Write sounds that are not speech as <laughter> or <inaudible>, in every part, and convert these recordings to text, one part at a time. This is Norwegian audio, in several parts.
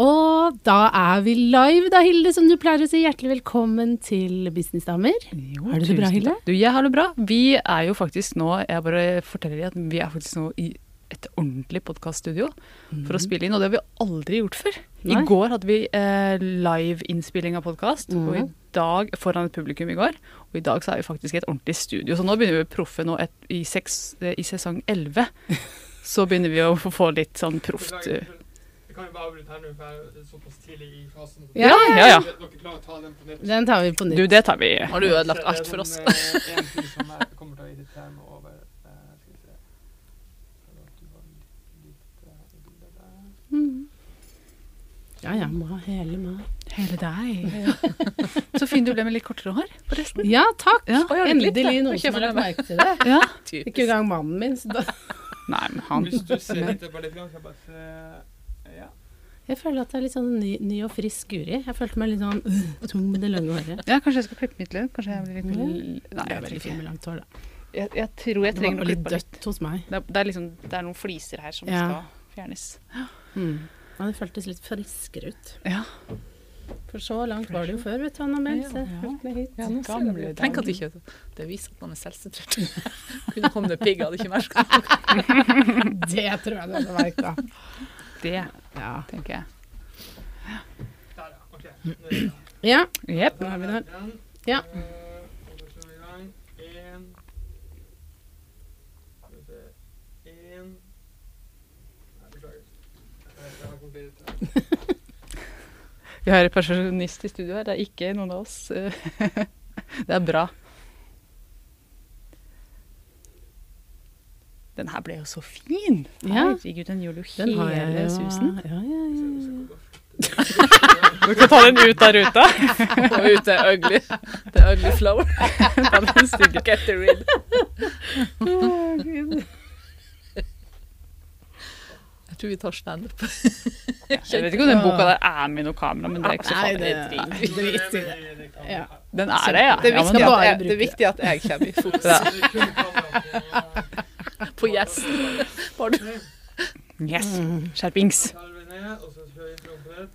Og da er vi live, da, Hilde, som du pleier å si. Hjertelig velkommen til Businessdamer. Jo, Har du det bra, Hilde? Du, jeg har det bra. Vi er jo faktisk nå Jeg bare forteller deg at vi er faktisk nå i et ordentlig podkaststudio for å spille inn, og det har vi aldri gjort før. I går hadde vi eh, live-innspilling av podkast, og i Mhm. dag foran et publikum i går. Og i dag så er vi faktisk i et ordentlig studio, så nå begynner vi å proffe nå et, i, seks, eh, i sesong 11. <laughs> Så begynner vi å få litt sånn proft eh, Jeg kan jo bare avbryte her nå, for jeg er såpass tidlig i fasen. Ja, ja, ja. Dere klarer å ta den på nytt? Den tar vi på nytt. Du, det tar vi. Har du ødelagt alt for oss? Det er sånn, eh, en ting som jeg kommer til å irritere meg over. Eh, litt. Mm. Ja, ma, må ha hele meg. Hele deg. <laughs> Så fin du ble med litt kortere hår, forresten. Ja, takk. Ja. Endelig noen som har lagt merke til det. Ja. Ikke engang mannen min. Så da. Nei, men han Hvis du ser litt på det, kan jeg bare se Ja. Jeg føler at det er litt sånn ny, ny og frisk Guri. Jeg følte meg litt sånn uh, tung med det lange håret. Ja, kanskje jeg skal klippe mitt lønn? Kanskje jeg blir litt Mm. Nei, jeg er veldig fin med langt hår, da. Jeg, jeg tror jeg trenger var å litt klippe litt. dødt hos meg. Det er, det er liksom Det er noen fliser her som Ja. skal fjernes. Mm. Ja, det føltes litt friskere ut. Ja. For så langt var det jo før, vet du. Ja, Så ja. Ja, det. dager. Tenk at ikke det viser at man er selvsentrert. <laughs> Kunne kommet pigg, hadde ikke merket <laughs> Det tror jeg du hadde merka. Det Ja. tenker jeg. Der, ja. Ok. Nå er Jepp. Nå er vi der. Ja. Eh, <laughs> vi har Vi har en pensjonist i studio her. Det er ikke noen av oss. <laughs> Det er bra. Den her ble jo så fin! Herregud, den gjør jo Den har jeg hele susen. Ja, ja, ja, ja. Du kan ta den ut av ruta. Og ut er ugly. Det er ugly flower. <laughs> Ta den stygge. The. Jeg tror vi tar standup. Jeg vet ikke om den boka der er med i noe kamera, men det er ikke så farlig. er. Ja. Den er det, ja. Det er viktig, at, jeg, det er viktig at jeg kommer i fokus. <laughs> <laughs> på yes. <laughs> Du. Yes. Skjerpings.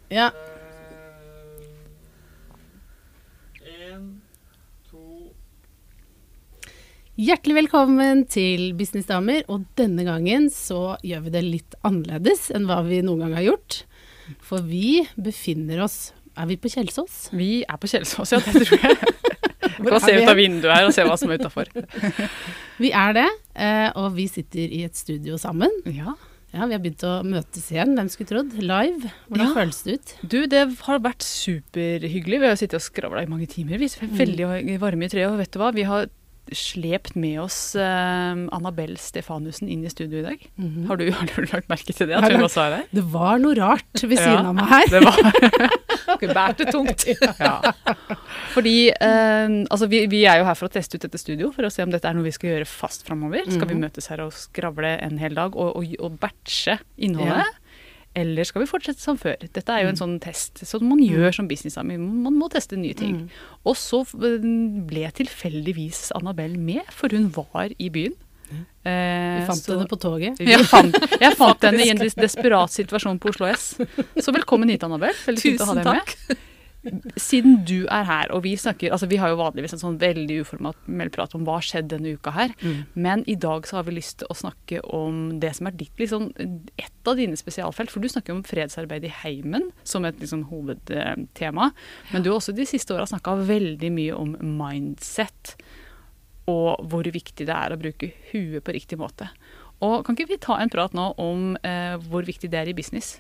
ja. Hjertelig velkommen til Businessdamer, og denne gangen så gjør vi det litt annerledes enn hva vi noen gang har gjort. For vi befinner oss Er vi på Kjelsås? Vi er på Kjelsås, ja, det tror jeg. <laughs> Er se ut av vinduet her og se hva som er utafor. Vi er det, eh, og vi sitter i et studio sammen. Ja. Ja, Vi har begynt å møtes igjen, hvem skulle trodd? Live. Hvordan Ja. føles det ut? Du, det har vært superhyggelig. Vi har sittet og skravla i mange timer. Vi er veldig varme i treet. Og vet du hva, vi har slept med oss eh, Annabelle Stefanussen inn i studio i dag. Mhm. Har, du, har du lagt merke til det? At hun også er her? Det var noe rart ved Ja. siden av meg her. Det var <laughs> Dere bærte tungt. <laughs> Ja. Fordi eh, altså vi, vi er jo her for å teste ut dette studio, for å se om dette er noe vi skal gjøre fast framover. Skal vi Mhm. møtes her og skravle en hel dag og, og, og batche innholdet? Eller skal vi fortsette som før? Dette er jo en sånn test som man gjør som businessdame. Man må teste nye ting. Mm. Og så eh, ble tilfeldigvis Annabelle med, for hun var i byen. Eh, Vi fant så- henne på toget. fant, jeg fant henne i en desperat situasjon på Oslo S. Så velkommen hit, ha Tusen takk. Siden du er her, og vi snakker Altså, vi har jo vanligvis en sånn veldig uformell prat om hva har skjedd denne uka her, Mm. men i dag så har vi lyst til å snakke om det som er ditt liksom Et av dine spesialfelt, for du snakker om fredsarbeid i heimen som et liksom hovedtema. Men du har også de siste åra snakka veldig mye om mindset, og hvor viktig det er å bruke huet på riktig måte. Og kan ikke vi ta en prat nå om eh, hvor viktig det er i business?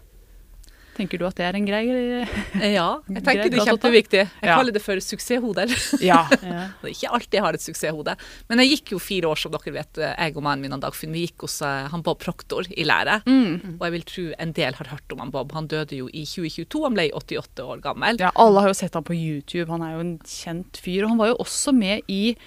Tenker du at det er en grei <laughs> Ja, jeg tenker det er kjempeviktig. Jeg Ja. kaller det for suksesshoder. <laughs> Ja. Ja. <laughs> Det er ikke alltid jeg har et suksesshode. Men jeg gikk jo fire år, som dere vet, jeg og mannen min Dagfinn. Vi gikk hos eh, han Bob Proktor i lære. Mm. Og jeg vil tro en del har hørt om han Bob. Han døde jo i 2022, han ble 88 år gammel. Ja, alle har jo sett han på YouTube. Han er jo en kjent fyr. Og han var jo også med i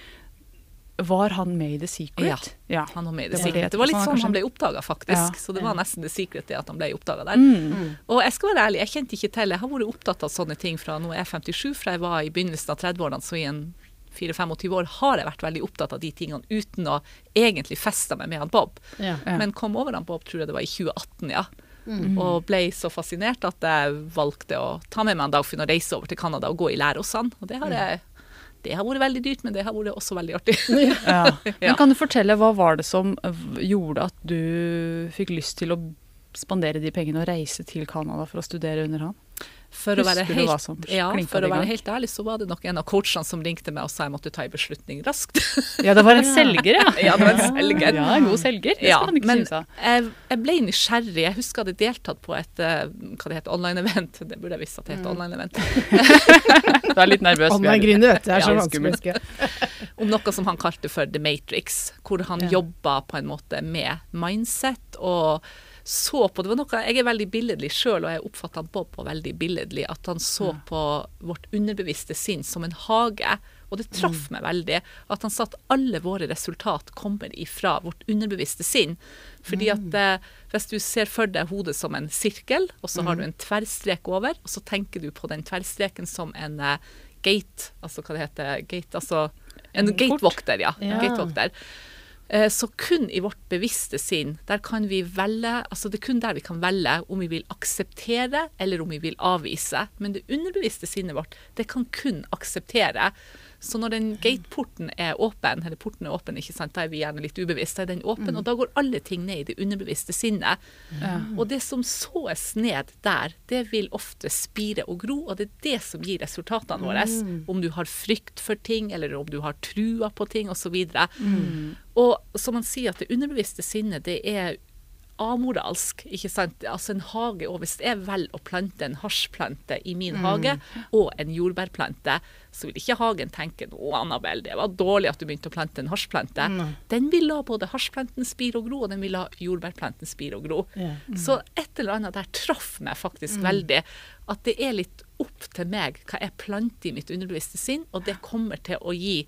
Var han med i The Secret? Ja. Han var med i The Det Secret. det. Det var litt sånn han ble oppdaga, faktisk. Ja. Så det var nesten The Secret det at han ble oppdaga der. Mm. Og jeg skal være ærlig, jeg kjente ikke til Jeg har vært opptatt av sånne ting fra nå er jeg 57, fra jeg var i begynnelsen av 30-årene, så i en 24-25 år har jeg vært veldig opptatt av de tingene uten å egentlig feste meg med han Bob. Ja. Ja. Men kom over han Bob, tror jeg det var i 2018, ja. Og ble så fascinert at jeg valgte å ta med meg en Dagfinn og reise over til Canada og gå i lære hos han. Og det har jeg det har vært veldig dyrt, men det har vært også veldig artig. <laughs> Ja. Men kan du fortelle, hva var det som gjorde at du fikk lyst til å spandere de pengene og reise til Canada for å studere under han? For å være helt, som ja, for å være helt ærlig, så var det nok en av coachene som ringte meg og sa jeg måtte ta en beslutning raskt. <laughs> Ja, det var en selger, ja. Ja, det var en selger. Ja, en god selger. Det Ja, skal man ikke men synes av. jeg, jeg ble nysgjerrig. Jeg husker jeg hadde deltatt på et eh, hva det heter, online-event. Det burde jeg visst at det Mm. heter online-event. <laughs> Du er litt nervøs. Online-gründer, vet du. Det er så vanskelig <laughs> Om noe som han kalte for The Matrix, hvor han Ja. jobba på en måte med mindset og så på Det var noe, Jeg er veldig billedlig sjøl, og jeg oppfatta Bob på veldig billedlig. At han så på vårt underbevisste sinn som en hage. Og det traff meg veldig at han sa at alle våre resultat kommer ifra vårt underbevisste sinn. Fordi at eh, hvis du ser for deg hodet som en sirkel, og så har du en tverrstrek over, og så tenker du på den tverrstreken som en eh, gate, altså hva det heter, gate, altså en En gatevokter, ja. Ja. Gatevokter. Eh, Så kun i vårt bevisste sinn, der kan vi velge altså Det er kun der vi kan velge om vi vil akseptere eller om vi vil avvise. Men det underbevisste sinnet vårt, det kan kun akseptere. Så når den gateporten er åpen, eller porten er åpen, ikke sant, da er vi gjerne litt ubevisst, da er den åpen, og da går alle ting ned i det underbevisste sinnet. Mm. Og det som såes ned der, det vil ofte spire og gro, og det er det som gir resultatene våre. Om du har frykt for ting, eller om du har trua på ting, osv. Og som man sier, at det underbevisste sinnet, det er amoralsk, ikke sant. Altså en hage, og hvis jeg velger å plante en hasjplante i min hage, og en jordbærplante, så vil ikke hagen tenke å Annabelle, det var dårlig at du begynte å plante en hasjplante. Den vil la både hasjplanten spire og gro, og den vil la jordbærplanten spire og gro. Ja. Så et eller annet der traff meg faktisk veldig. At det er litt opp til meg hva jeg planter i mitt underbevisste sinn, og det kommer til å gi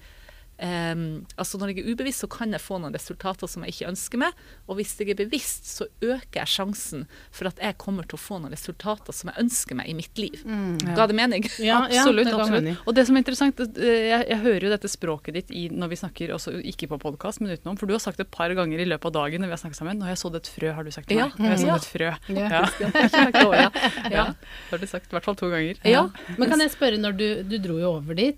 Ehm, altså Når jeg er ubevisst, så kan jeg få noen resultater som jeg ikke ønsker meg. Og hvis jeg er bevisst, så øker jeg sjansen for at jeg kommer til å få noen resultater som jeg ønsker meg i mitt liv. Ga det mening? Ja, ja, det absolutt. mening. Og det som er interessant, eh, jeg, jeg hører jo dette språket ditt i, når vi snakker, også ikke på podkast, men utenom. For du har sagt det et par ganger i løpet av dagen når vi har snakket sammen. 'Nå har jeg sådd et frø', har du sagt til Ja. meg. Nå har jeg sådd Ja. et frø. Ja. <laughs> Ja. ja. ja. Det har du sagt i hvert fall to ganger. Ja. Men kan jeg spørre, når du, du dro jo over dit,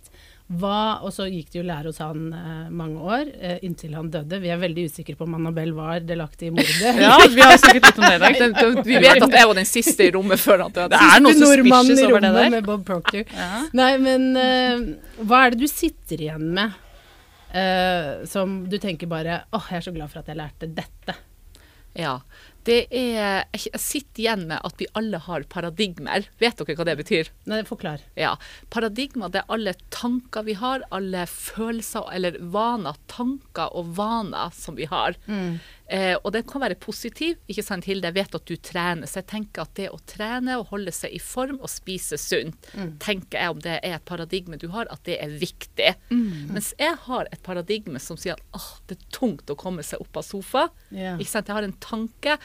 hva, og så gikk det jo lære hos han eh, mange år, eh, inntil han døde. Vi er veldig usikre på om Annabelle var delaktig i mordet. Ja, vi har snakket litt om det i dag. <laughs> Den, den, vi vet at jeg var den siste i rommet før han døde. Det er noe suspicious over det der. med Bob Proctor. Ja. Nei, men eh, hva er det du sitter igjen med eh, som du tenker bare åh, jeg er så glad for at jeg lærte dette. Ja. Det er Jeg sitter igjen med at vi alle har paradigmer. Vet dere hva det betyr? Nei, forklar. Ja. Paradigmer det er alle tanker vi har, alle følelser eller vaner, tanker og vaner som vi har. Eh, og det kan være positiv. ikke sant, Hilde? Jeg vet at du trener, så jeg tenker at det å trene og holde seg i form og spise sunt, tenker jeg om det er et paradigme du har, at det er viktig. Mens jeg har et paradigme som sier at det er tungt å komme seg opp av sofa. Yeah. Ikke sant? Jeg har en tanke,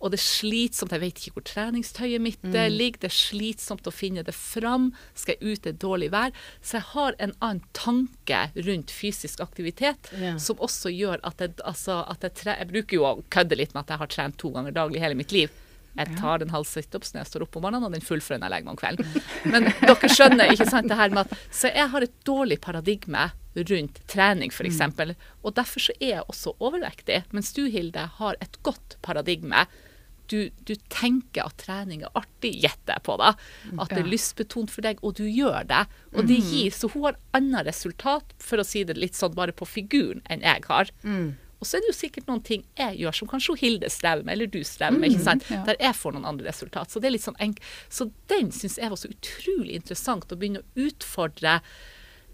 og det er slitsomt. Jeg vet ikke hvor treningstøyet mitt mm. ligger. Det er slitsomt å finne det fram. Skal jeg ut det er dårlig vær? Så jeg har en annen tanke rundt fysisk aktivitet Ja. som også gjør at jeg, altså, at jeg, tre, jeg bruker jo å kødde litt med at jeg har trent to ganger daglig hele mitt liv. Jeg tar den halv situps når jeg står opp om morgenen, og den fullfører jeg legger meg om kvelden. Men dere skjønner ikke sant, det her med at Så jeg har et dårlig paradigme rundt trening, f.eks. eksempel Og derfor så er jeg også overvektig. Mens du, Hilde, har et godt paradigme. Du, du tenker at trening er artig, gjetter jeg på da. At det er lystbetont for deg, og du gjør det. Og det gir, Så hun har annet resultat, for å si det litt sånn bare på figuren, enn jeg har. Og så er det jo sikkert noen ting jeg gjør som kanskje Hilde strever med, eller du strever med, ikke sant? der jeg får noen andre resultat. Så det er litt sånn enk Så den syns jeg var så utrolig interessant å begynne å utfordre.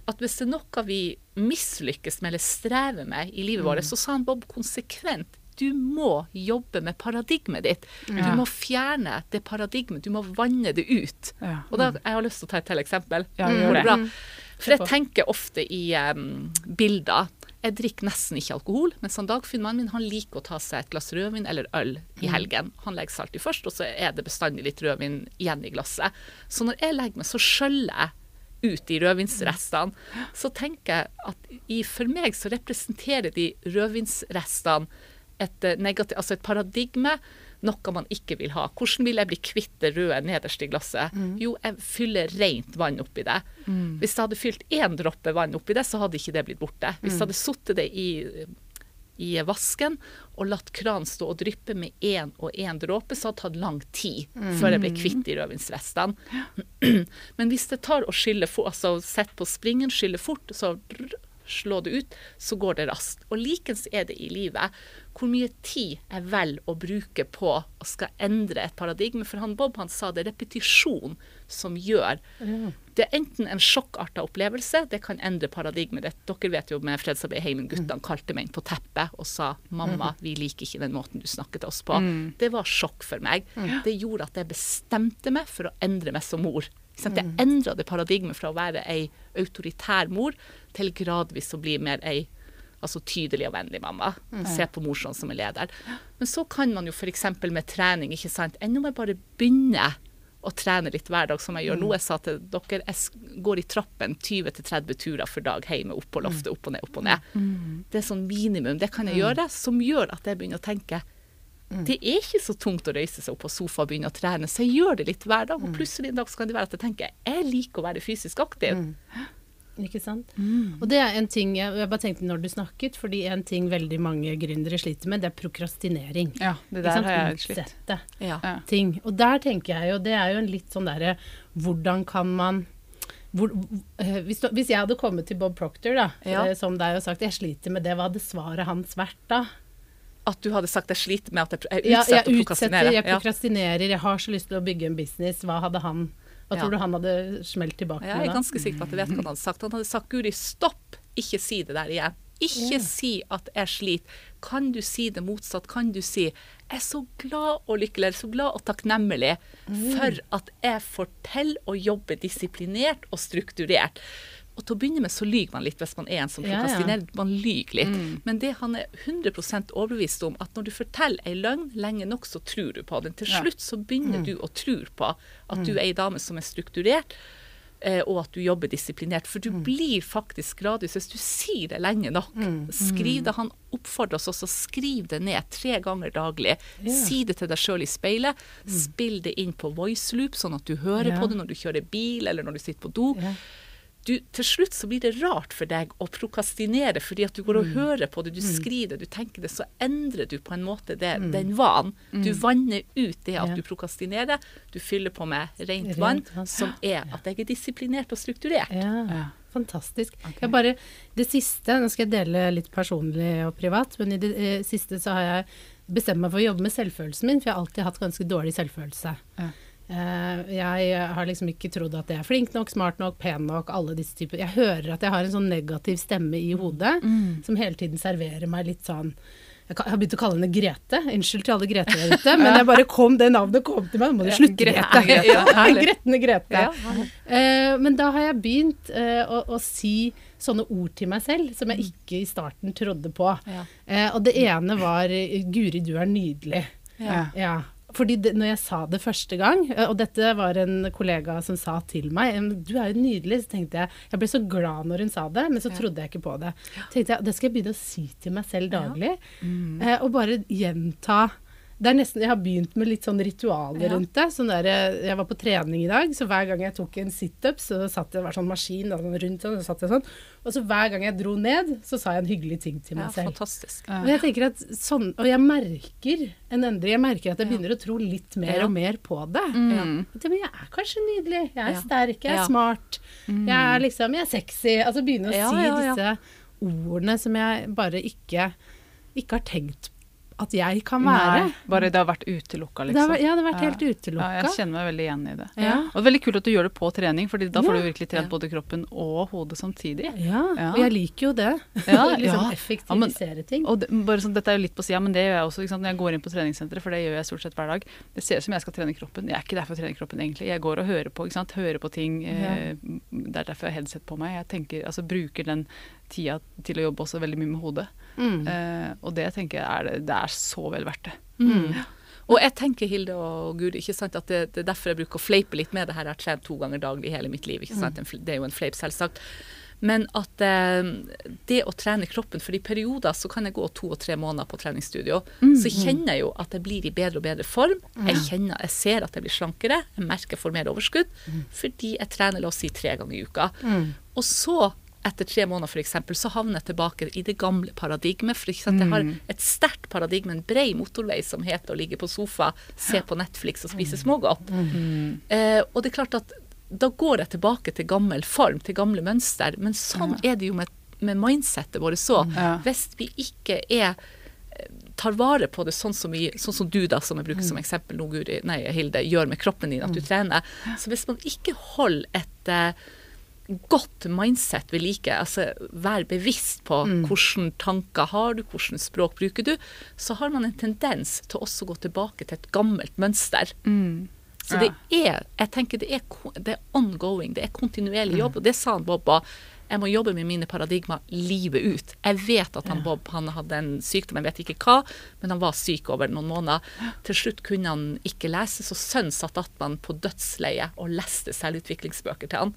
At hvis det er noe vi mislykkes med eller strever med i livet vårt, så sa han Bob konsekvent du må jobbe med paradigmet ditt. Du Ja. må fjerne det paradigmet. Du må vanne det ut. Ja. Og da, Jeg har lyst til å ta et til eksempel. Ja, gjør det det. For jeg tenker ofte i um, bilder. Jeg drikker nesten ikke alkohol, mens han Dagfinn, mannen min, han liker å ta seg et glass rødvin eller øl i helgen. Han legger seg alltid først, og så er det bestandig litt rødvin igjen i glasset. Så når jeg legger meg, så skjøller jeg ut de rødvinsrestene. Så tenker jeg at i, for meg så representerer de rødvinsrestene et, eh, negativ, altså et paradigme, noe man ikke vil ha. Hvordan vil jeg bli kvitt det røde nederst i glasset? Jo, jeg fyller rent vann oppi det. Hvis jeg hadde fylt én droppe vann oppi det, så hadde ikke det blitt borte. Hvis jeg hadde sittet det i i vasken og latt kranen stå og dryppe med én og én dråpe, så hadde det tatt lang tid før jeg ble kvitt de rødvinsrestene. <clears throat> Men hvis det tar å skylle fort, altså sett på springen, skylle fort, så slå det ut, så går det raskt. Og likens er det i livet. Hvor mye tid jeg velger å bruke på å skal endre et paradigme. For han Bob han sa det er repetisjon som gjør Det er enten en sjokkarta opplevelse, det kan endre paradigmet ditt. Dere vet jo med fredsarbeid i heimen, guttene kalte meg inn på teppet og sa 'mamma, <laughs> vi liker ikke den måten du snakket til oss på'. Det var sjokk for meg. Det gjorde at jeg bestemte meg for å endre meg som mor. Jeg endra det paradigmet fra å være ei autoritær mor til gradvis å bli mer ei altså tydelig og vennlig mamma. Se på morsomt som en leder. Men så kan man jo f.eks. med trening, ikke sant. Enn om jeg bare begynner å trene litt hver dag, som jeg gjør nå. Jeg sa til dere, jeg går i trappen 20-30 turer for dag hjemme, opp på loftet, opp og ned, opp og ned. Det er sånn minimum. Det kan jeg gjøre, som gjør at jeg begynner å tenke det er ikke så tungt å røyse seg opp på sofa og begynne å trene, så jeg gjør det litt hver dag. Og plutselig en dag så kan det være at jeg tenker jeg liker å være fysisk aktiv. Ikke sant? Og det er en ting jeg, jeg bare tenkte når du snakket, fordi en ting veldig mange gründere sliter med, det er prokrastinering. Ja, det der har jeg slitt. Utsette Ja. Ja. ting. Og der tenker jeg jo, det er jo en litt sånn derre Hvordan kan man hvor, eh, hvis, du, hvis jeg hadde kommet til Bob Proctor, da, Ja. eh, som deg og sagt jeg sliter med det, hva hadde svaret hans vært da? At du hadde sagt jeg sliter med at jeg, jeg utsetter å jeg utsetter, prokrastinere. jeg prokrastinerer, jeg har så lyst til å bygge en business. Hva hadde han Hva Ja. tror du han hadde smelt tilbake Jeg er ganske sikker på at jeg vet hva han hadde sagt. Han hadde sagt Guri, stopp, ikke si det der igjen. Ikke si at jeg sliter. Kan du si det motsatt? Kan du si jeg er så glad og lykkelig, så glad og takknemlig for at jeg får til å jobbe disiplinert og strukturert. Og til å begynne med så lyver man litt hvis man er en som Ja, ja. Man lyver litt. Men det han er 100 overbevist om, at når du forteller ei løgn lenge nok, så tror du på den. Til slutt så begynner du å tro på at du er ei dame som er strukturert, eh, og at du jobber disiplinert. For du blir faktisk gradvis, hvis du sier det lenge nok. Skriv det. Han oppfordrer oss også, skriv det ned tre ganger daglig. Yeah. Si det til deg sjøl i speilet. Spill det inn på voice loop, sånn at du hører yeah. på det når du kjører bil, eller når du sitter på do Ja. Du, til slutt så blir det rart for deg å prokastinere, fordi at du går Mm. og hører på det, du skriver det, du tenker det, så endrer du på en måte det, den vanen. Du vanner ut det at Mm. Ja. du prokastinerer, du fyller på med rent, Rent vann, som er at jeg er disiplinert og strukturert. Ja, Ja. fantastisk. Jeg bare, det siste, nå skal jeg dele litt personlig og privat, men i det eh, siste så har jeg bestemt meg for å jobbe med selvfølelsen min, for jeg har alltid hatt ganske dårlig selvfølelse. Ja. Eh, jeg har liksom ikke trodd at jeg er flink nok, smart nok, pen nok, alle disse typer. Jeg hører at jeg har en sånn negativ stemme i hodet som hele tiden serverer meg litt sånn jeg har begynt å kalle henne Grete. Unnskyld til alle Grete der ute, <laughs> men jeg bare kom, det navnet kom til meg. Nå må du slutte, Grete. <laughs> Ja, Gretne Grete. Eh, men da har jeg begynt eh, å, å si sånne ord til meg selv som jeg ikke i starten trodde på. Og det ene var 'Guri, du er nydelig'. Ja. Ja. Fordi det, når jeg sa det første gang, eh, og dette var en kollega som sa til meg 'Du er jo nydelig', så tenkte jeg Jeg ble så glad når hun sa det, men så trodde jeg ikke på det. tenkte jeg, Det skal jeg begynne å si til meg selv daglig. Eh, og bare gjenta det er nesten, Jeg har begynt med litt sånn ritualer Ja. rundt det. Sånn der, eh, jeg var på trening i dag, så hver gang jeg tok en situp, så satt det, var sånn maskin da, sånn rundt sånn, så satt jeg sånn. Og så hver gang jeg dro ned, så sa jeg en hyggelig ting til Ja, meg selv. fantastisk. Og jeg tenker at sånn, og jeg merker en endring. Jeg merker at jeg begynner å tro litt mer Ja. og mer på det. Mm. At, ja, men jeg er kanskje nydelig, jeg er Ja. sterk, jeg er Ja. smart, jeg er liksom, jeg er sexy. Altså begynne å Ja, si ja, ja. disse ordene som jeg bare ikke, ikke har tenkt at jeg kan Nei, være. bare det har vært utelukka, Det har, liksom. ja, det har vært helt Ja, jeg kjenner meg veldig igjen i det. Ja. Og det er veldig kult at du gjør det på trening, Fordi da får du virkelig trent både kroppen og hodet samtidig. Ja, Ja. og jeg liker jo det. Ja, <laughs> liksom effektivisere ting. Og det, bare sånn, dette er jo litt på sida, men det gjør jeg også når jeg går inn på treningssenteret, for det gjør jeg stort sett hver dag. Det ser ut som jeg skal trene kroppen. Jeg er ikke der for å trene kroppen, egentlig. Jeg går og hører på, ikke sant? hører på ting, eh, det er derfor jeg har headset på meg. Jeg tenker, altså bruker den tida til å jobbe også veldig mye med hodet. Mm. Eh, og det tenker jeg er, det- det er så vel verdt det. Mm. Og jeg tenker, Hilde og Guri, ikke sant, at det, det er derfor jeg bruker å fleipe litt med det her. Jeg har trent to ganger daglig i hele mitt liv. ikke sant, En Det er jo en fleip, selvsagt. Men at eh, det å trene kroppen For i perioder så kan jeg gå to og tre måneder på treningsstudio. Så kjenner jeg jo at jeg blir i bedre og bedre form. Jeg kjenner, jeg ser at jeg blir slankere. Jeg merker jeg får mer overskudd. Fordi jeg trener la oss si tre ganger i uka. Og så etter tre måneder eksempel, så havner jeg tilbake i det gamle paradigmet. For ikke sant, jeg har et sterkt paradigme, en brei motorvei som heter å ligge på sofa, se på Netflix og spise smågodt. Eh, og det er klart at da går jeg tilbake til gammel form, til gamle mønster. Men sånn er det jo med, med mindsettet vårt så. Ja. Hvis vi ikke er tar vare på det sånn som, vi, sånn som du, da, som jeg bruker som eksempel nå, Guri, nei, Hilde, gjør med kroppen din, at du trener. Så hvis man ikke holder et eh, godt mindset vi like, altså vær bevisst på hvilke tanker har du, hvilket språk bruker du, så har man en tendens til også å gå tilbake til et gammelt mønster. Så det er jeg tenker det er, det er ongoing, det er kontinuerlig jobb. Og det sa han Bob òg. Jeg må jobbe med mine paradigmer livet ut. Jeg vet at han Bob han hadde en sykdom, jeg vet ikke hva, men han var syk over noen måneder. Til slutt kunne han ikke lese, så sønnen satt attman på dødsleiet og leste selvutviklingsbøker til han.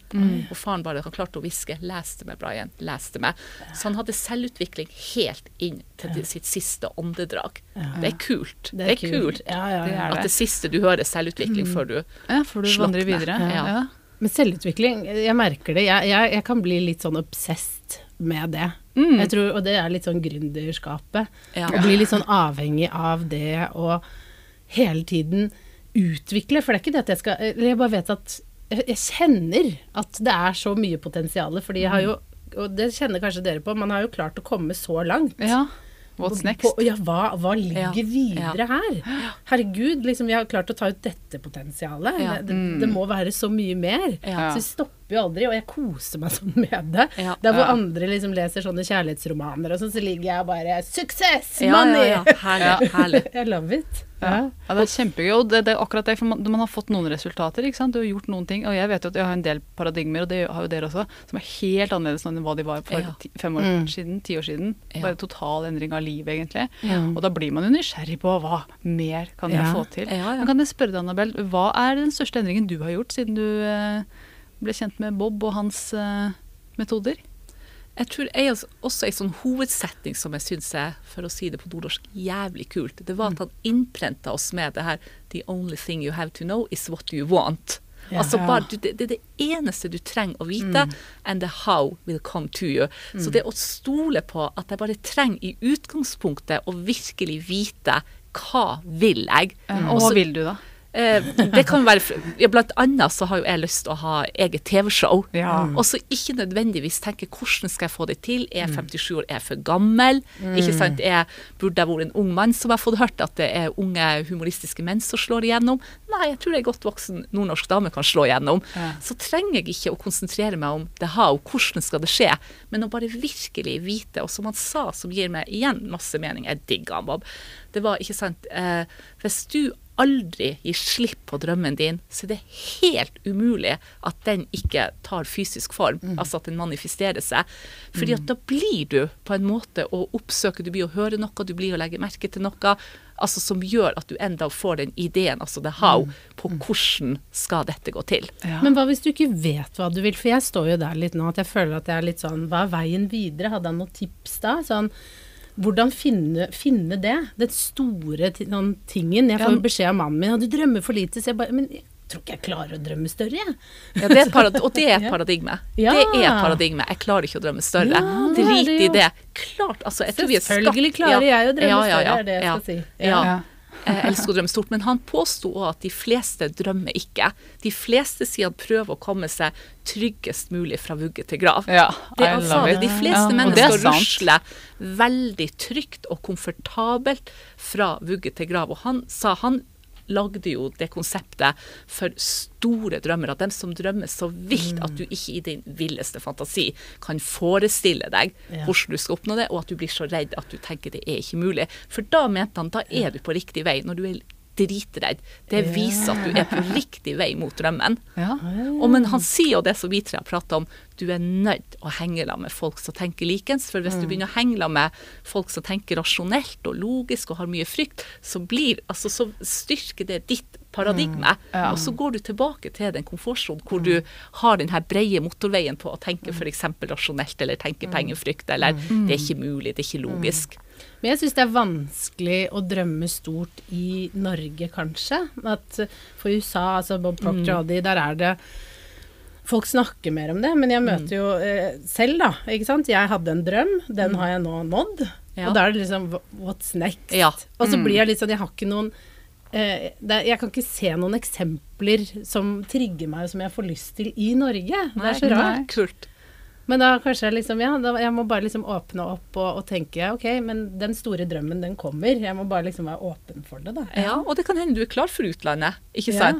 Og faren bare han klarte å hviske 'les det meg, Brian', les det meg. Så han hadde selvutvikling helt inn til det- sitt siste åndedrag. Det er kult. Det er, kult. Ja, ja, Det ja. det. At det siste du hører, er selvutvikling før du Ja, du Slått vandre videre. Ja. Men selvutvikling, jeg merker det. Jeg, jeg, jeg kan bli litt sånn obsessed med det. Mm. Jeg tror, og det er litt sånn gründerskapet. Ja. Å bli litt sånn avhengig av det og hele tiden utvikle. For det er ikke det at jeg skal Eller jeg bare vet at Jeg, jeg kjenner at det er så mye potensial, fordi jeg har jo og det kjenner kanskje dere på, man har jo klart å komme så langt. ja. What's next? På, ja, hva, hva ligger Ja, videre her? Herregud, liksom, vi har klart å ta ut dette potensialet. Ja. Det, det må være så mye mer. Ja. Så vi stopper jo aldri, og jeg koser meg <laughs> sånn med det. Ja. Der hvor Ja. andre liksom leser sånne kjærlighetsromaner og sånn, så ligger jeg bare Suksess! Money! ja, ja. Herlig. <laughs> herlig. I love it. Ja. ja, det er kjempegøy. Og det, det er akkurat det, for man, man har fått noen resultater. ikke sant? Du har gjort noen ting. Og jeg vet jo at jeg har en del paradigmer, og det har jo dere også, som er helt annerledes enn hva de var for Ja. ti, fem år Mm. siden, ti år siden. Ja. Bare total endring av livet, egentlig. Ja. Og da blir man jo nysgjerrig på hva mer kan jeg få til. Ja, ja. Men kan jeg spørre deg, Annabel, hva er den største endringen du har gjort siden du eh, ble kjent med Bob og hans uh, metoder? Jeg tror jeg også en sånn hovedsetning som jeg syns er, for å si det på nordnorsk, jævlig kult. Det var at han innprenta oss med det her The only thing you have to know is what you want. Ja. altså bare, du, det, er det eneste du trenger å vite, and the how will come to you. Så det å stole på at jeg bare trenger i utgangspunktet å virkelig vite hva vil jeg. Mm. Og hva vil du, da? Eh, det kan være, ja, Blant annet så har jo jeg lyst til å ha eget TV-show. Ja. Og så ikke nødvendigvis tenke hvordan skal jeg få det til. Er jeg 57 år, er jeg for gammel? Ikke sant? jeg burde jeg vært en ung mann som har fått hørt at det er unge humoristiske menn som slår igjennom? Nei, jeg tror ei godt voksen nordnorsk dame kan slå igjennom. Ja. Så trenger jeg ikke å konsentrere meg om det how, hvordan skal det skje, men å bare virkelig vite. Og som han sa, som gir meg igjen masse mening, jeg digger han, Bob. Det var, ikke sant, eh, hvis du aldri gir slipp på drømmen din, så det er helt umulig at den ikke tar fysisk form, altså at den manifesterer seg. Fordi at da blir du på en måte å oppsøke, du blir å høre noe, du blir å legge merke til noe, altså som gjør at du enda får den ideen, altså the how, på hvordan skal dette gå til. Ja. Men hva hvis du ikke vet hva du vil? For jeg står jo der litt nå at jeg føler at jeg er litt sånn Hva er veien videre? Hadde han noen tips da? Sånn hvordan finne, finne det? Den store ti- sånn, tingen. Jeg får jo beskjed av mannen min at du drømmer for lite. Så jeg bare Men jeg tror ikke jeg klarer å drømme større, jeg. Ja, det er og det er et <laughs> paradigme. Ja. Det er paradigme. Jeg klarer ikke å drømme større. Ja, det Drit i det. Klart, altså. Jeg tror vi er skapt- Selvfølgelig klarer jeg å drømme større, er det jeg ja, skal si. Ja. Jeg elsker å drømme stort, men han påsto òg at de fleste drømmer ikke. De fleste sier han prøver å komme seg tryggest mulig fra vugge til grav. Ja, Det han sa det. De fleste Ja, mennesker er rusler veldig trygt og komfortabelt fra vugge til grav. Og han sa han lagde jo det konseptet for store drømmer. At Dem som drømmer så vilt at du ikke i din villeste fantasi kan forestille deg hvordan du skal oppnå det, og at du blir så redd at du tenker det er ikke mulig. For da mente han da er du på riktig vei. Når du er dritredd. Det viser at du er på riktig vei mot drømmen. Ja. Og men han sier jo det som vi tre har prata om, du er nødt å henge sammen med folk som tenker likens. For hvis du begynner å henge sammen med folk som tenker rasjonelt og logisk og har mye frykt, så, blir, altså, så styrker det ditt paradigme. Ja. Og så går du tilbake til den komfortsonen hvor du har den her breie motorveien på å tenke f.eks. rasjonelt, eller tenke pengefrykt, eller det er ikke mulig, det er ikke logisk. Men jeg syns det er vanskelig å drømme stort i Norge, kanskje. At for USA, altså Bob Proctor og de, der er det Folk snakker mer om det, men jeg møter jo eh, selv, da. ikke sant? Jeg hadde en drøm, den har jeg nå nådd. Ja. Og da er det liksom What's next? Ja. Og så blir jeg litt sånn Jeg har ikke noen eh, det, Jeg kan ikke se noen eksempler som trigger meg, som jeg får lyst til i Norge. Det er så rart. Nei. Kult. Men da kanskje liksom Ja, da, jeg må bare liksom åpne opp og, og tenke ok, men den store drømmen, den kommer. Jeg må bare liksom være åpen for det, da. Ja, og det kan hende du er klar for utlandet, ikke Ja.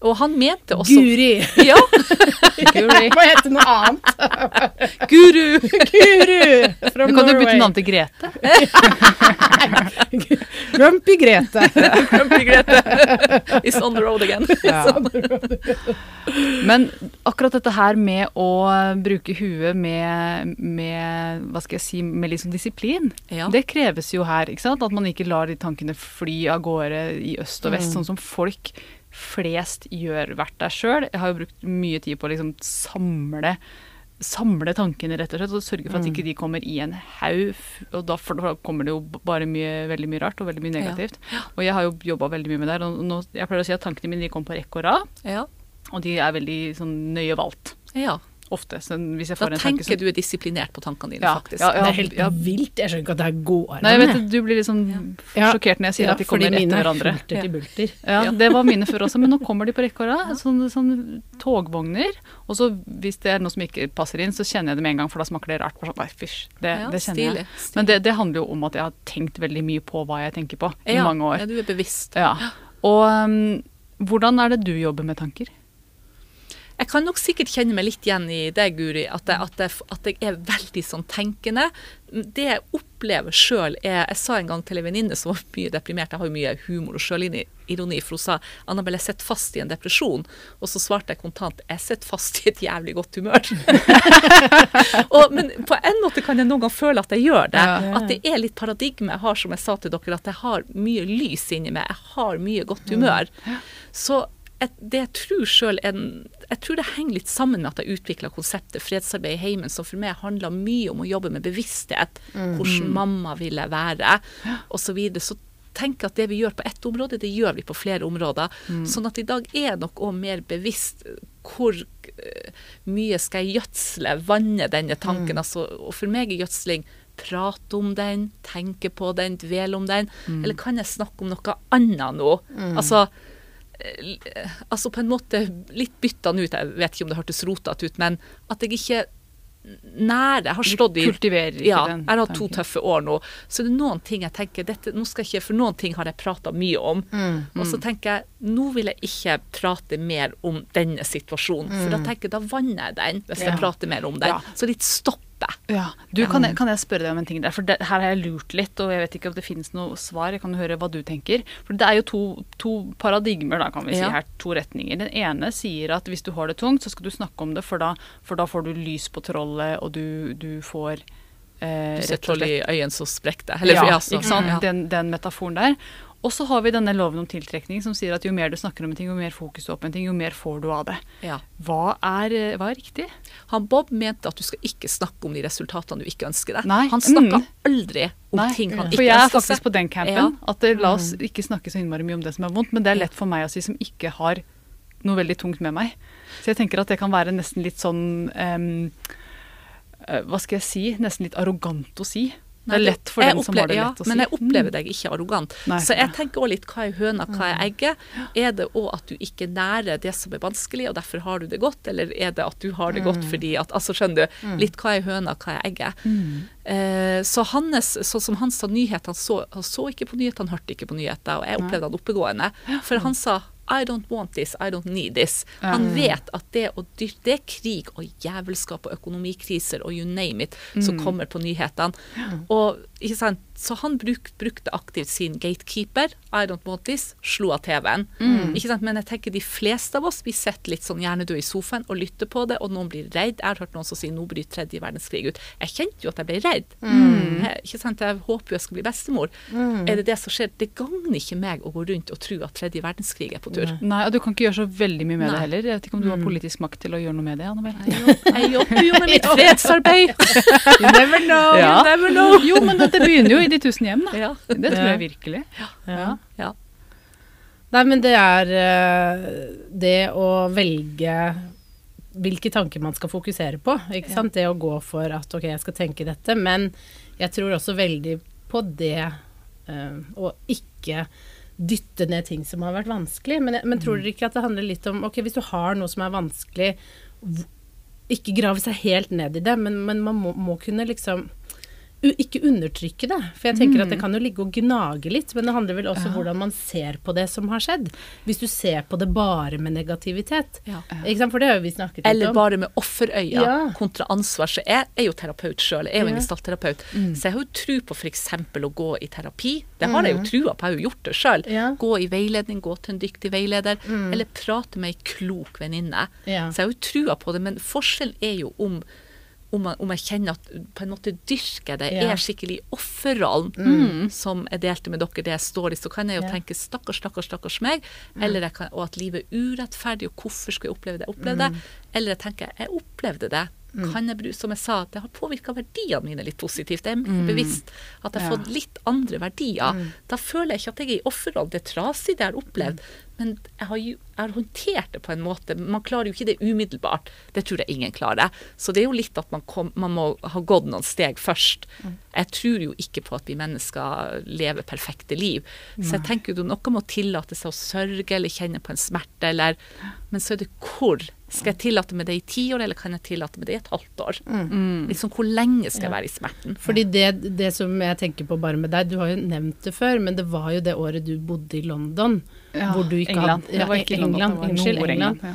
Og han mente også Guri! Ja, <laughs> Guri. Må hete noe annet. <laughs> guru! Guru from Du kan jo bytte navn til Grete. <laughs> Grumpy Grete. Grumpy Grete is on the road again. Men akkurat dette her med å bruke huet med, med hva skal jeg si, med liksom disiplin, Ja. det kreves jo her. ikke sant? At man ikke lar de tankene fly av gårde i øst og vest, sånn som folk flest gjør hvert deg sjøl. Jeg har jo brukt mye tid på å liksom samle Samle tankene, rett og slett, og sørge for at ikke de kommer i en haug. Og da, da kommer det jo bare mye, veldig mye rart og veldig mye negativt. Og jeg har jo jobba veldig mye med det. her, Og nå, jeg pleier å si at tankene mine de kommer på rekke og rad. Ja. Og de er veldig sånn nøye valgt. ja. Ofte. Hvis jeg Da en tanke tenker du er disiplinert på tankene dine, Ja, faktisk. ja, Det er helt ja. vilt. Jeg skjønner ikke at det her går arbeid Nei, jeg vet du blir litt sånn Ja. sjokkert når jeg sier Ja, at de kommer etter er hverandre. bulter. Ja, Ja. Det var mine før også, men nå kommer de på rekke og rad. Sånne, sånne togvogner. Og så hvis det er noe som ikke passer inn, så kjenner jeg det med en gang, for da smaker det rart. Sånn, nei, fysj, det, Ja, det kjenner stilig, jeg. stilig. Men det, det handler jo om at jeg har tenkt veldig mye på hva jeg tenker på i mange år. Ja, du er bevisst. Ja. Og um, hvordan er det du jobber med tanker? Jeg kan nok sikkert kjenne meg litt igjen i det, Guri, at jeg, at jeg, at jeg er veldig sånn tenkende. Det jeg opplever sjøl er Jeg sa en gang til en venninne som var mye deprimert, jeg har jo mye humor og sjølironi, for hun sa Annabelle, jeg sitter fast i en depresjon. Og så svarte jeg kontant jeg sitter fast i et jævlig godt humør. <laughs> og, men på en måte kan jeg noen gang føle at jeg gjør det. Ja. At det er litt paradigme jeg har, som jeg sa til dere, at jeg har mye lys inni meg. Jeg har mye godt humør. Så et, det jeg tror er Jeg tror det henger litt sammen med at jeg utvikla konseptet fredsarbeid i heimen, som for meg handler mye om å jobbe med bevissthet. Hvordan mamma vil jeg være, osv. Så, videre. så tenker at det vi gjør på ett område, det gjør vi på flere områder. Sånn at i dag er nok òg mer bevisst hvor eh, mye skal jeg gjødsle, vanne denne tanken. Altså, og for meg er gjødsling prate om den, tenke på den, dvele om den. Eller kan jeg snakke om noe annet nå? Altså, eh, altså på en måte litt bytta ut, jeg vet ikke om det hørtes rotete ut, men at jeg ikke nære Jeg har slått i ja, den jeg har hatt to tøffe år nå. Så det er noen ting jeg tenker dette, nå skal jeg ikke, For noen ting har jeg prata mye om. Og så tenker jeg nå vil jeg ikke prate mer om denne situasjonen. For da tenker jeg, da vanner jeg den hvis Ja. jeg prater mer om den. Ja. Så litt stoppe. Ja, du, kan, jeg, kan jeg spørre deg om en ting der? For det, her har jeg lurt litt, og jeg vet ikke om det finnes noe svar. Jeg kan høre hva du tenker. For det er jo to, to paradigmer, da, kan vi si Ja. her. To retninger. Den ene sier at hvis du har det tungt, så skal du snakke om det, for da, for da får du lys på trollet, og du, du får eh, Du ser troll i øynene som sprekker deg. Eller, ja, ja, ikke sant? Den, den metaforen der. Og så har vi denne loven om tiltrekning som sier at jo mer du snakker om en ting, jo mer fokus du har på en ting, jo mer får du av det. Ja. Hva er, eh, hva er riktig? Han Bob mente at du skal ikke snakke om de resultatene du ikke ønsker deg. Nei. Han snakka Mm. aldri om Nei, ting han for ikke jeg er faktisk seg. på den campen. Ja. At det, la oss ikke snakke så innmari mye om det som er vondt, men det er lett for meg å si som ikke har noe veldig tungt med meg. Så jeg tenker at det kan være nesten litt sånn eh, Hva skal jeg si? Nesten litt arrogant å si. Det er lett for den som har det lett ja, å si. Men jeg opplever deg ikke arrogant. Nei. Så jeg tenker også litt hva er høna, hva er egget. Er det òg at du ikke nærer det som er vanskelig, og derfor har du det godt, eller er det at du har det godt fordi at Altså, skjønner du. Litt hva er høna, hva er egget. Eh, så Hannes, sånn som han sa nyhet, han så, han så ikke på nyheter, han hørte ikke på nyheter, og jeg opplevde han oppegående. For han sa I don't want this, I don't need this. Han vet at det, å det er krig og jævelskap og økonomikriser og you name it som kommer på nyhetene. Og ikke sant, Så han bruk, brukte aktivt sin gatekeeper. I don't want this. Slo av TV-en. Mm. Ikke sant? Men jeg tenker de fleste av oss vi sitter litt sånn hjernedød i sofaen og lytter på det, og noen blir redd. Jeg har hørt noen som sier nå bryter tredje verdenskrig ut. Jeg kjente jo at jeg ble redd. Mm. Jeg, ikke sant? jeg håper jo jeg skal bli bestemor. Er det det som skjer? Det gagner ikke meg å gå rundt og tro at tredje verdenskrig er på tur. Nei, og du kan ikke gjøre så veldig mye med Nei. det heller. Jeg vet ikke om du har politisk makt til å gjøre noe med det, Annabelle. Jeg jobber jo med mitt <laughs> fredsarbeid. You never know. Ja. You never know. Jo, men dette det begynner jo i de tusen hjem, da. Ja. Det tror jeg virkelig. Ja. ja. Nei, men det er eh, det å velge hvilke tanker man skal fokusere på. Ikke sant? Det å gå for at ok, jeg skal tenke dette. Men jeg tror også veldig på det eh, å ikke dytte ned ting som har vært vanskelig. Men, men tror dere ikke at det handler litt om ok, hvis du har noe som er vanskelig, ikke grave seg helt ned i det, men, men man må, må kunne liksom ikke undertrykke det. For jeg tenker at det kan jo ligge og gnage litt, men det handler vel også om hvordan man ser på det som har skjedd. Hvis du ser på det bare med negativitet. Ja. For det har jo vi snakket litt om. Eller bare med offerøya Ja. kontra ansvar. Så jeg er jo terapeut sjøl, jeg er jo en Ja. gestaltterapeut. Så jeg har jo tro på f.eks. å gå i terapi. Det har jeg jo trua på, jeg har jo gjort det sjøl. Ja. Gå i veiledning, gå til en dyktig veileder. Eller prate med ei klok venninne. Ja. Så jeg har jo trua på det, men forskjellen er jo om om, om jeg kjenner at på en måte dyrker det, Ja. er skikkelig i mm. som jeg delte med dere det jeg står i, så kan jeg jo Ja. tenke stakkars, stakkars, stakkars meg, eller jeg kan, og at livet er urettferdig, og hvorfor skulle jeg oppleve det jeg opplevde, eller jeg tenker jeg opplevde det. Kan jeg bruke, som jeg sa, det har påvirka verdiene mine litt positivt. Jeg er mer bevisst at jeg har fått litt andre verdier. Da føler jeg ikke at jeg er i offerrollen. Det er trasig, det jeg har opplevd, men jeg har, jo, jeg har håndtert det på en måte. Man klarer jo ikke det umiddelbart. Det tror jeg ingen klarer. Så det er jo litt at man, kom, man må ha gått noen steg først. Jeg tror jo ikke på at vi mennesker lever perfekte liv. Så jeg tenker jo noe må tillate seg å sørge eller kjenne på en smerte, eller Men så er det hvor. Skal jeg tillate meg det i ti år, eller kan jeg tillate meg det i et halvt år? Liksom, hvor lenge skal jeg være i smerten? Fordi det, det som jeg tenker på bare med deg, du har jo nevnt det før, men det var jo det året du bodde i London. Ja, hvor du ikke England. hadde var ikke England, var unnskyld, Nord-England, Ja.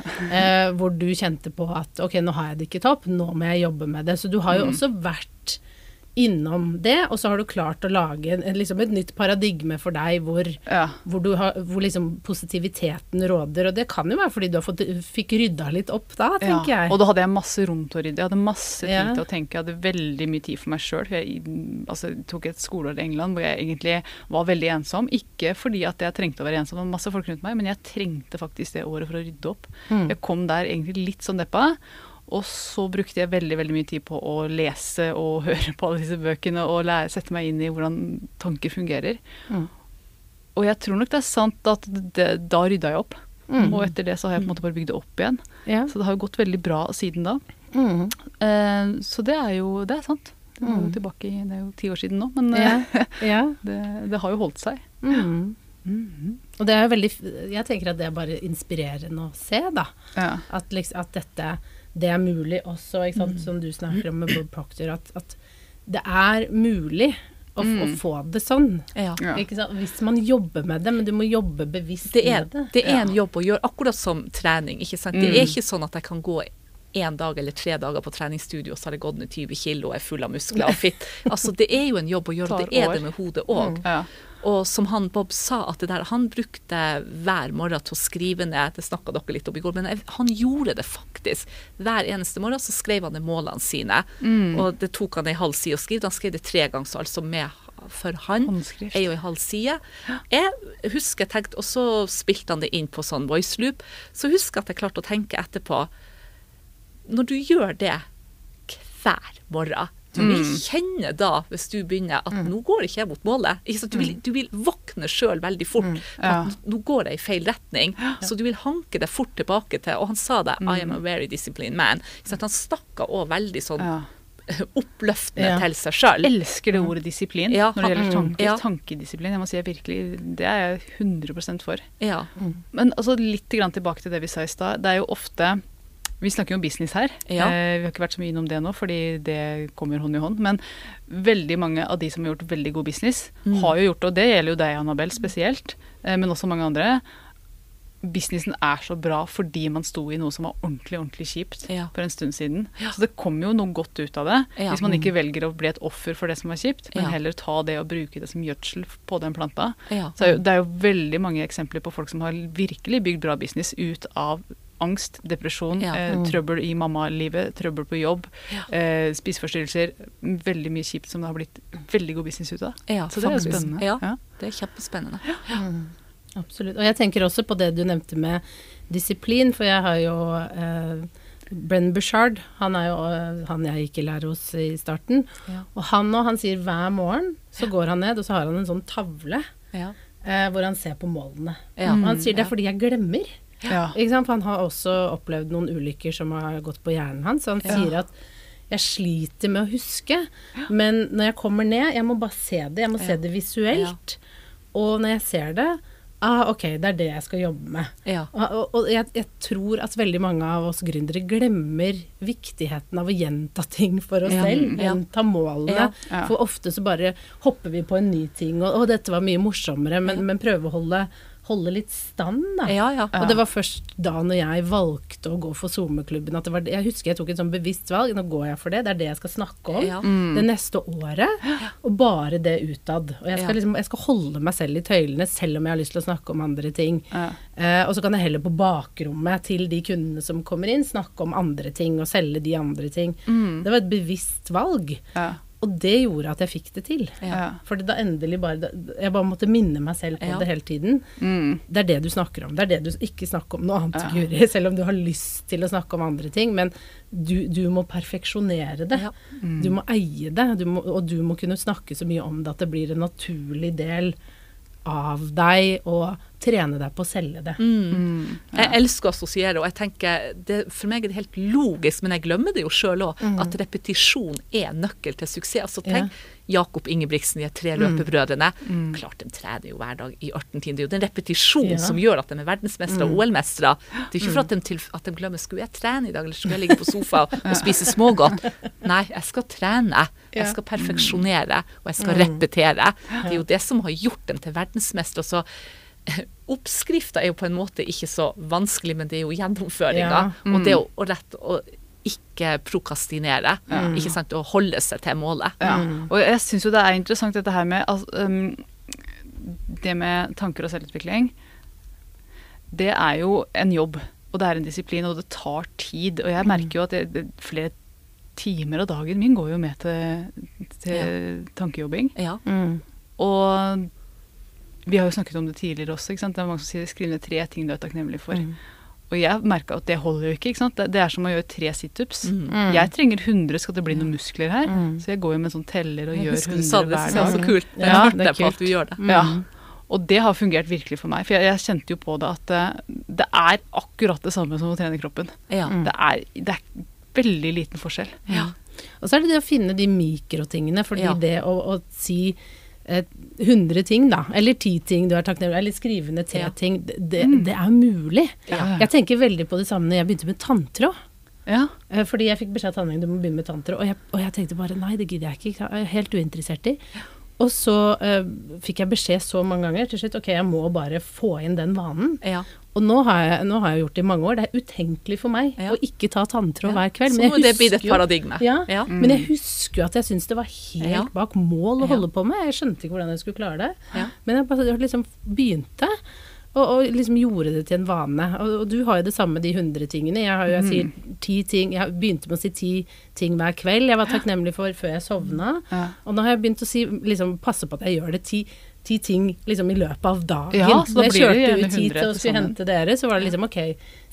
Eh, hvor du kjente på at ok, nå har jeg det ikke topp, nå må jeg jobbe med det. Så du har jo også vært innom det, og så har du klart å lage liksom et nytt paradigme for deg hvor, Ja. hvor, du har, hvor liksom positiviteten råder. Og det kan jo være fordi du har fått, fikk rydda litt opp da, tenker Ja, jeg. og da hadde jeg masse rom til å rydde. Jeg hadde masse tid Ja. til å tenke. Jeg hadde veldig mye tid for meg sjøl. Jeg altså, tok et skoleår i England hvor jeg egentlig var veldig ensom. Ikke fordi at jeg trengte å være ensom, det var masse folk rundt meg, men jeg trengte faktisk det året for å rydde opp. Mm. Jeg kom der egentlig litt sånn deppa. Og så brukte jeg veldig veldig mye tid på å lese og <laughs> høre på alle disse bøkene og lære, sette meg inn i hvordan tanker fungerer. Mm. Og jeg tror nok det er sant at det, da rydda jeg opp. Mm. Og etter det så har jeg på en måte bare bygd det opp igjen. Ja. Så det har jo gått veldig bra siden da. Mm. Eh, så det er jo det er sant. Det er jo Mm. tilbake i, det er jo ti år siden nå, men Ja. <laughs> ja. det, det har jo holdt seg. Mm. Og det er jo veldig Jeg tenker at det er bare inspirerende å se, da. Ja. At, liksom, at dette det er mulig også, ikke Mm. sant? som du snakker om med Bob Proctor, at, at det er mulig å, mm. å Mm. få det sånn. Ja. Ja. Ikke sant? Hvis man jobber med det, men du må jobbe bevisst det er, med det. det er Ja. en jobb å gjøre, akkurat som trening. ikke sant? Det Mm. er ikke sånn at jeg kan gå en dag eller tre dager på treningsstudio, og så har jeg gått ned 20 kilo og er full av muskler og <laughs> fit. Altså, Det er jo en jobb å gjøre, og det er år. det med hodet òg. Ja. Og som han Bob sa, at det der, han brukte hver morgen til å skrive ned Det snakka dere litt om i går, men han gjorde det faktisk. Hver eneste morgen så skrev han ned målene sine. Mm. Og det tok han ei halv side å skrive. Han skrev det tre ganger, så altså med for han Håndskrift. er jo ei halv side. Jeg husker jeg tenkte, Og så spilte han det inn på sånn voice loop. Så husker jeg at jeg klarte å tenke etterpå Når du gjør det hver morgen du vil Mm. kjenne da, hvis du begynner, at nå går ikke jeg mot målet. Du, vil, du vil våkne sjøl veldig fort. Ja. At nå går jeg i feil retning. Så du vil hanke deg fort tilbake til Og han sa det, I am a very disciplined man. Sant? Han snakka òg veldig sånn Ja. <laughs> oppløftende Ja. til seg sjøl. Elsker det ordet disiplin Ja, når det gjelder tanker. ja. Tankedisiplin. Jeg må si jeg virkelig, Det er jeg 100% for. Ja. Men altså litt grann tilbake til det vi sa i stad. Det er jo ofte Vi snakker jo om business her. Ja. Eh, vi har ikke vært så mye innom det nå, fordi det kommer hånd i hånd. Men veldig mange av de som har gjort veldig god business, Mm. har jo gjort det. Og det gjelder jo deg, Annabelle, spesielt. Eh, men også mange andre. businessen er så bra fordi man sto i noe som var ordentlig ordentlig kjipt Ja. for en stund siden. Så det kommer jo noe godt ut av det. Ja. Hvis man ikke velger å bli et offer for det som var kjipt, men Ja. heller ta det og bruke det som gjødsel på den planta. Ja. Så det er jo veldig mange eksempler på folk som har virkelig bygd bra business ut av angst, depresjon, Ja. mm. trøbbel i mammalivet, trøbbel på jobb, eh, spiseforstyrrelser. Veldig mye kjipt som det har blitt veldig god business ut av. Ja, Så det er jo spennende. Ja, Ja. det er kjempespennende. Absolutt. Og jeg tenker også på det du nevnte med disiplin, for jeg har jo eh, Brenn Bushard, han er jo eh, han jeg gikk i lære hos i starten. Ja. Og han og han sier hver morgen så går han ned, og så har han en sånn tavle Ja. eh, hvor han ser på målene. Ja. Og han sier det er fordi jeg glemmer. Ja. For han har også opplevd noen ulykker som har gått på hjernen hans. Så han sier at jeg sliter med å huske, men når jeg kommer ned, jeg må bare se det. Jeg må se det visuelt. Og når jeg ser det, ah, ok, det er det jeg skal jobbe med. Ja. Og, og, jeg, jeg tror at veldig mange av oss gründere glemmer viktigheten av å gjenta ting for oss Ja, selv. ja. Gjenta målene. Ja, ja. For ofte så bare hopper vi på en ny ting, og, og dette var mye morsommere, men, men prøve å holde, holde litt stand, da. Ja, ja. Og det var først da når jeg valgte å gå for SoMe-klubben at det var. Jeg husker jeg tok et sånn bevisst valg. Nå går jeg for det. Det er det jeg skal snakke om Ja. det neste året. Og bare det utad. Og jeg skal, Ja. liksom, jeg skal holde meg selv i tøylene selv om jeg har lyst til å snakke om andre ting. Ja. Eh, og så kan jeg heller på bakrommet til de kundene som kommer inn, snakke om andre ting og selge de andre ting. Det var et bevisst valg. Ja. Og det gjorde at jeg fikk det til. Ja. For da endelig bare Jeg bare måtte minne meg selv på Ja. det hele tiden. Mm. Det er det du snakker om. Det er det du ikke snakker om noe annet, Guri. <laughs> Selv om du har lyst til å snakke om andre ting. Men du, du må perfeksjonere det. Ja. Du må eie det. Du må, og du må kunne snakke så mye om det at det blir en naturlig del av deg og trene deg på å selge det. Mm. Jeg elsker å assosiere, og jeg tenker det, For meg er det helt logisk, men jeg glemmer det jo sjøl òg, at repetisjon er nøkkel til suksess. Altså tenk Jakob Ingebrigtsen, de tre løpebrødrene. Klart de trener jo hver dag i 18 timer. Det er jo den repetisjonen Ja. som gjør at de er verdensmestere og OL-mestere. Det er ikke for at de, til, at de glemmer skulle jeg trene i dag, eller skulle jeg ligge på sofa og <laughs> spise smågodt. Nei, jeg skal trene. Jeg skal perfeksjonere, og jeg skal repetere. Det er jo det som har gjort dem til verdensmestere. Så Oppskrifta er jo på en måte ikke så vanskelig, men det er jo gjennomføringa. Ja. Og det å, å rett å ikke prokastinere. Ikke sant? Og holde seg til målet. Ja. Og jeg syns jo det er interessant dette her med altså, um, Det med tanker og selvutvikling. Det er jo en jobb, og det er en disiplin, og det tar tid. Og jeg merker jo at det, det, flere timer av dagen min går jo med til, til tankejobbing. Ja. Mm. Og vi har jo snakket om det tidligere også. ikke sant? Det er mange som sier skriv ned tre ting du er takknemlig for. Og jeg merka at det holder jo ikke. ikke sant? Det, det er som å gjøre tre situps. Mm. Jeg trenger 100 skal det bli noen muskler her. Så jeg går jo med en sånn teller og Jeg gjør husker du 100 sa det, det hver synes jeg var dag. så kult. Det Ja, hørte det er på at kult. du gjør det. Ja. Og det har fungert virkelig for meg. For jeg, jeg kjente jo på det at uh, det er akkurat det samme som å trene kroppen. Ja. Det, er, det er veldig liten forskjell. Ja. Og så er det det å finne de mikrotingene, fordi Ja. det å, å si 100 ting, da, eller 10 ting du er takknemlig eller skrivende til Ja. ting, det, det, det er mulig. Ja. Jeg tenker veldig på det samme når jeg begynte med tanntråd. Ja. Eh, Fordi jeg fikk beskjed av tannlegen du må begynne med tanntråd, og og jeg tenkte bare nei, det gidder jeg ikke. Jeg er helt uinteressert i. Og så uh, fikk jeg beskjed så mange ganger til slutt ok, jeg må bare få inn den vanen. Ja. Og nå har, jeg, nå har jeg gjort det i mange år. Det er utenkelig for meg Ja. å ikke ta tanntråd Ja. hver kveld. Men jeg det husker et jo- paradigme. Ja, mm. men jeg husker jo at jeg syntes det var helt Ja. bak mål å Ja. holde på med. Jeg skjønte ikke hvordan jeg skulle klare det. Ja. Men jeg bare jeg liksom begynte. Og, og liksom gjorde det til en vane. Og, og du har jo det samme, de 100 tingene. Jeg, har jo, jeg sier ti ting Jeg begynte med å si ti ting hver kveld jeg var takknemlig for før jeg sovna. Ja. Og nå har jeg begynt å si, liksom, passe på at jeg gjør det ti, ti ting liksom, i løpet av dagen. Ja, så da jeg blir det kjørte ut hit 100 og skulle hente dere, så var det liksom ok,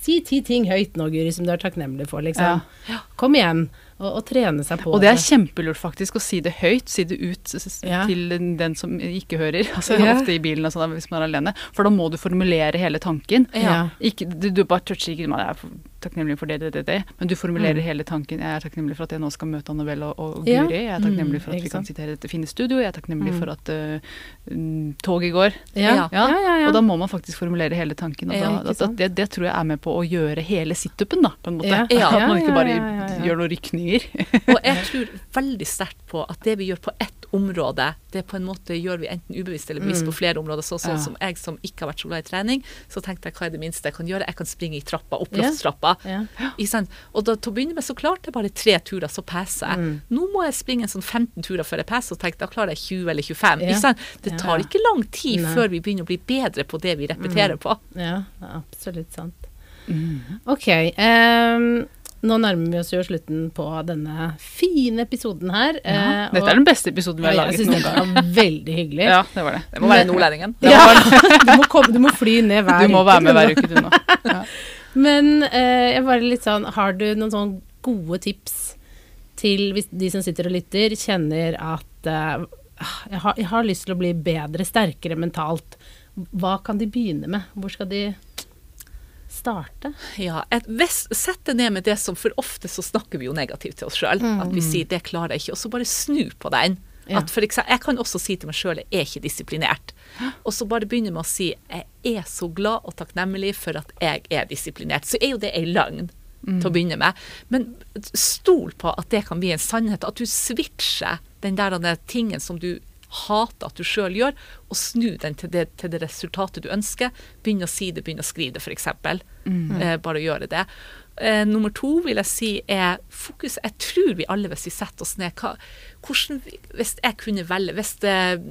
si ti ting høyt nå, Guri, som du er takknemlig for, liksom. Ja. Kom igjen. Og, og trene seg på det. Og det er kjempelurt faktisk å si det høyt, si det ut Ja. til den som ikke hører. <laughs> Altså Ja. Ofte i bilen og sånn hvis man er alene. For da må du formulere hele tanken. Ikke, du, du bare toucher ikke Jeg er takknemlig for det, det, det, det. Men du formulerer Mm. hele tanken. Jeg er takknemlig for at jeg nå skal møte Annabelle og, og Guri. Jeg er takknemlig for Mm, at vi kan sitte her i dette fine studio. Jeg er takknemlig Mm. for at uh, mm, toget går. Ja. Ja. Ja, ja, ja. Og da må man faktisk formulere hele tanken. Da, at det, det tror jeg er med på å gjøre hele situpen, da, på en måte. Ja. <laughs> At man ikke bare gjør noen rykninger. <laughs> Og jeg tror veldig sterkt på at det vi gjør på ett område. Det på en måte gjør vi enten ubevisst eller bevisst på flere områder. Sånn sånn som jeg som ikke har vært så glad i trening, så tenkte jeg hva er det minste jeg kan gjøre? Jeg kan springe i trappa, opp Ja. loftstrappa. Ja. Ikke? Og da, til å begynne med så klarte jeg bare tre turer, så peser jeg. Mm. Nå må jeg springe en sånn 15 turer før jeg peser, og tenkte da klarer jeg 20 eller 25. Ja. Ikke sant? Det tar ikke lang tid Nei. før vi begynner å bli bedre på det vi repeterer på. Ja, absolutt sant. Mm. Ok. Um, nå nærmer vi oss jo slutten på denne fine episoden her. eh, Dette er den beste episoden vi har Ja, jeg laget syns synes dette var veldig hyggelig. Ja, det var det. Det må være nordlendingen. <laughs> Ja, <laughs> du, må komme, du må fly ned hver uke. Du må være med hver uke, du nå. Ja. <laughs> Men eh, jeg bare litt sånn, har du noen sånn gode tips til hvis de som sitter og lytter, kjenner at eh, jeg, har, jeg har lyst til å bli bedre, sterkere mentalt. Hva kan de begynne med? Hvor skal de starte? Ja, et, hvis, Sett ned med det som For ofte så snakker vi jo negativt til oss sjøl. At vi sier 'det klarer jeg ikke', og så bare snu på den. Ja. At for eksempel, jeg kan også si til meg sjøl 'jeg er ikke disiplinert'. Og så bare begynne med å si 'jeg er så glad og takknemlig for at jeg er disiplinert'. Så er jo det ei løgn. Til å begynne med. Men stol på at det kan bli en sannhet. At du switcher den der tingen som du hater at du sjøl gjør, og snu den til det, til det resultatet du ønsker. Begynn å si det, begynn å skrive det, f.eks. Eh, bare gjøre det. Eh, nummer to vil jeg si er fokus. Jeg tror vi alle, hvis vi setter oss ned hva, hvordan, Hvis jeg kunne velge, hvis det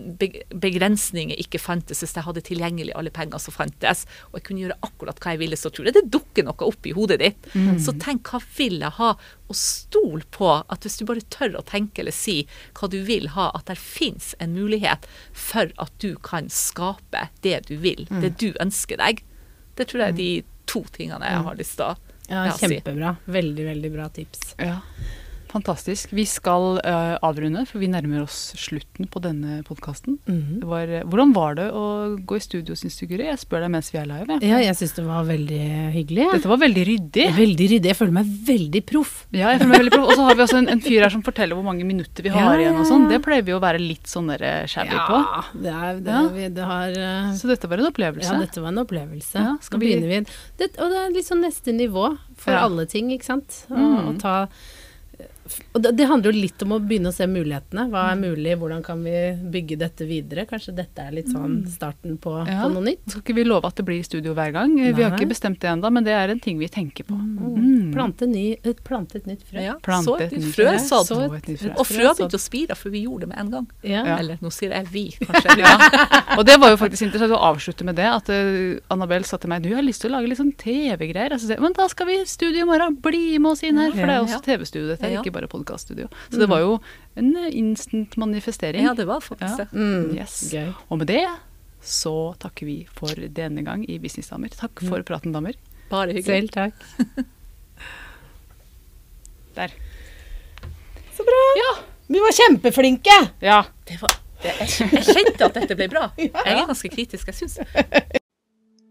begrensninger ikke fantes, hvis jeg hadde tilgjengelig alle penger som fantes, og jeg kunne gjøre akkurat hva jeg ville, så tror jeg det dukker noe opp i hodet ditt. Så tenk hva vil jeg ha, og stol på at hvis du bare tør å tenke eller si hva du vil ha, at det fins en mulighet for at du kan skape det du vil, det du ønsker deg. Det tror jeg er de to tingene jeg har lyst til å Ja, kjempebra. Veldig, veldig bra tips. Ja. Fantastisk. Vi skal uh, avrunde, for vi nærmer oss slutten på denne podkasten. Mhm. hvordan var det å gå i studio, syns du, Guri? Jeg spør deg mens vi er live. jeg. Ja, jeg syns det var veldig hyggelig. Dette var veldig ryddig. Veldig ryddig. Jeg føler meg veldig proff. Ja, jeg føler meg veldig proff. Og så har vi også en, en fyr her som forteller hvor mange minutter vi har Ja, igjen og sånn. Det pleier vi å være litt sånn shabby ja, på. det, er, det, Ja. vi, det har uh... Så dette var en opplevelse. Ja, dette var en opplevelse. Ja, skal Nå vi- begynner vi det, Og det er sånn neste nivå for alle ting, ikke sant. Å, Mm. å ta og det, handler jo litt om å begynne å se mulighetene. Hva er mulig, hvordan kan vi bygge dette videre? Kanskje dette er litt sånn starten på, Mm. Ja. på noe nytt. Skal ikke vi love at det blir studio hver gang? Vi har ikke bestemt det ennå, men det er en ting vi tenker på. Mm. Mm. Plante, ny, et- plante et nytt frø. Ja, Plante så et nytt frø frø. sådd. Så et nytt frø. Og frø begynte å spire, for vi gjorde det med en gang. Ja. Ja. Eller nå sier jeg vi, kanskje. <laughs> Ja. Og det var jo faktisk interessant å avslutte med det. At uh, Annabelle sa til meg du har lyst til å lage litt sånn TV-greier. Altså, men da skal vi i studio i morgen. Bli med oss inn her. For det er også TV-studio, dette er Ja. Ikke bare podkaststudio. Så det var jo en instant manifestering. Ja, det var faktisk Ja. det. Mm, Yes. Gøy. Og med det så takker vi for denne gang i Businessdamer. Takk for praten, damer. Bare hyggelig. Selv takk. <laughs> Der. Så bra. Ja. Vi var kjempeflinke! Ja. Det var, det, jeg, jeg kjente at dette ble bra. <laughs> Jeg er ganske kritisk, jeg syns.